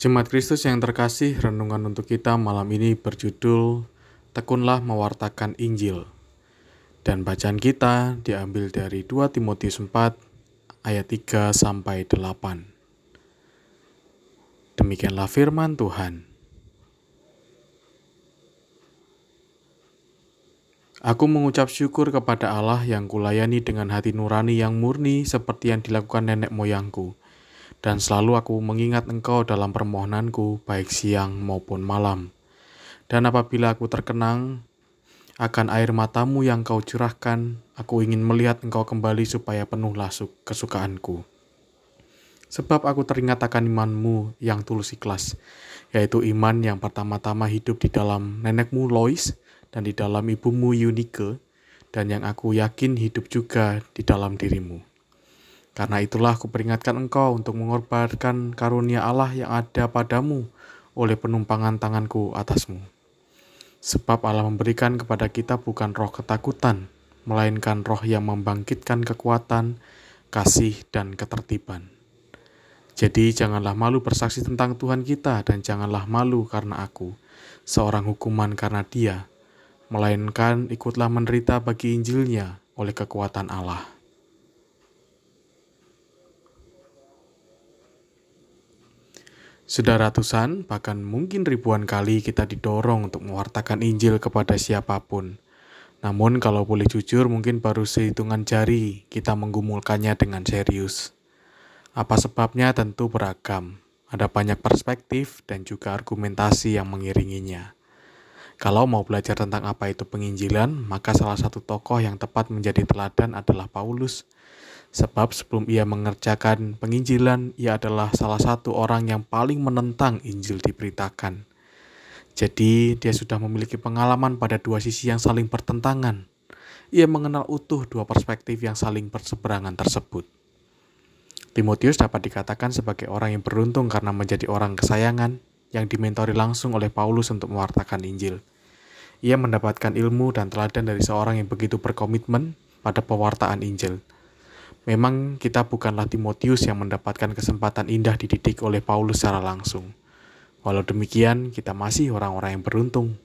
Jemaat Kristus yang terkasih, renungan untuk kita malam ini berjudul Tekunlah Mewartakan Injil. Dan bacaan kita diambil dari 2 Timotius 4 ayat 3 sampai 8. Demikianlah firman Tuhan. Aku mengucap syukur kepada Allah yang kulayani dengan hati nurani yang murni seperti yang dilakukan nenek moyangku dan selalu aku mengingat engkau dalam permohonanku, baik siang maupun malam. Dan apabila aku terkenang akan air matamu yang kau curahkan, aku ingin melihat engkau kembali supaya penuhlah kesukaanku. Sebab aku teringat akan imanmu yang tulus ikhlas, yaitu iman yang pertama-tama hidup di dalam nenekmu Lois dan di dalam ibumu Eunike, dan yang aku yakin hidup juga di dalam dirimu. Karena itulah aku peringatkan engkau untuk mengorbankan karunia Allah yang ada padamu oleh penumpangan tanganku atasmu. Sebab Allah memberikan kepada kita bukan roh ketakutan, melainkan roh yang membangkitkan kekuatan, kasih, dan ketertiban. Jadi janganlah malu bersaksi tentang Tuhan kita dan janganlah malu karena aku, seorang hukuman karena dia, melainkan ikutlah menderita bagi Injilnya oleh kekuatan Allah. Sudah ratusan, bahkan mungkin ribuan kali kita didorong untuk mewartakan Injil kepada siapa pun. Namun kalau boleh jujur mungkin baru sehitungan jari kita menggumulkannya dengan serius. Apa sebabnya tentu beragam. Ada banyak perspektif dan juga argumentasi yang mengiringinya. Kalau mau belajar tentang apa itu penginjilan, maka salah satu tokoh yang tepat menjadi teladan adalah Paulus Sebab sebelum ia mengerjakan penginjilan, ia adalah salah satu orang yang paling menentang Injil diberitakan. Jadi, dia sudah memiliki pengalaman pada dua sisi yang saling bertentangan. Ia mengenal utuh dua perspektif yang saling berseberangan tersebut. Timotius dapat dikatakan sebagai orang yang beruntung karena menjadi orang kesayangan yang dimentori langsung oleh Paulus untuk mewartakan Injil. Ia mendapatkan ilmu dan teladan dari seorang yang begitu berkomitmen pada pewartaan Injil. Memang kita bukanlah Timotius yang mendapatkan kesempatan indah dididik oleh Paulus secara langsung. Walau demikian, kita masih orang-orang yang beruntung.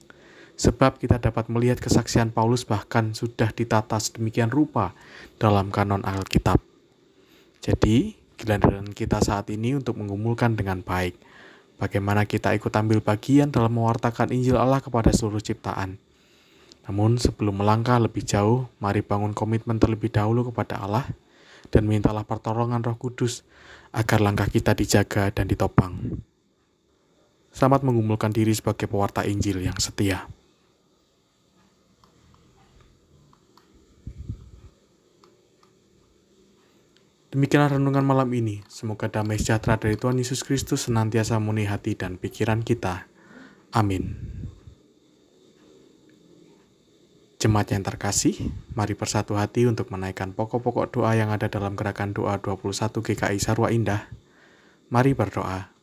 Sebab kita dapat melihat kesaksian Paulus bahkan sudah ditata sedemikian rupa dalam kanon Alkitab. Jadi, giliran kita saat ini untuk menggumulkan dengan baik. Bagaimana kita ikut ambil bagian dalam mewartakan Injil Allah kepada seluruh ciptaan. Namun sebelum melangkah lebih jauh, mari bangun komitmen terlebih dahulu kepada Allah dan mintalah pertolongan Roh Kudus agar langkah kita dijaga dan ditopang. Selamat mengumpulkan diri sebagai pewarta Injil yang setia. Demikianlah renungan malam ini. Semoga damai sejahtera dari Tuhan Yesus Kristus senantiasa memenuhi hati dan pikiran kita. Amin. Jemaat yang terkasih, mari bersatu hati untuk menaikkan pokok-pokok doa yang ada dalam gerakan doa 21 GKI Sarwa Indah. Mari berdoa.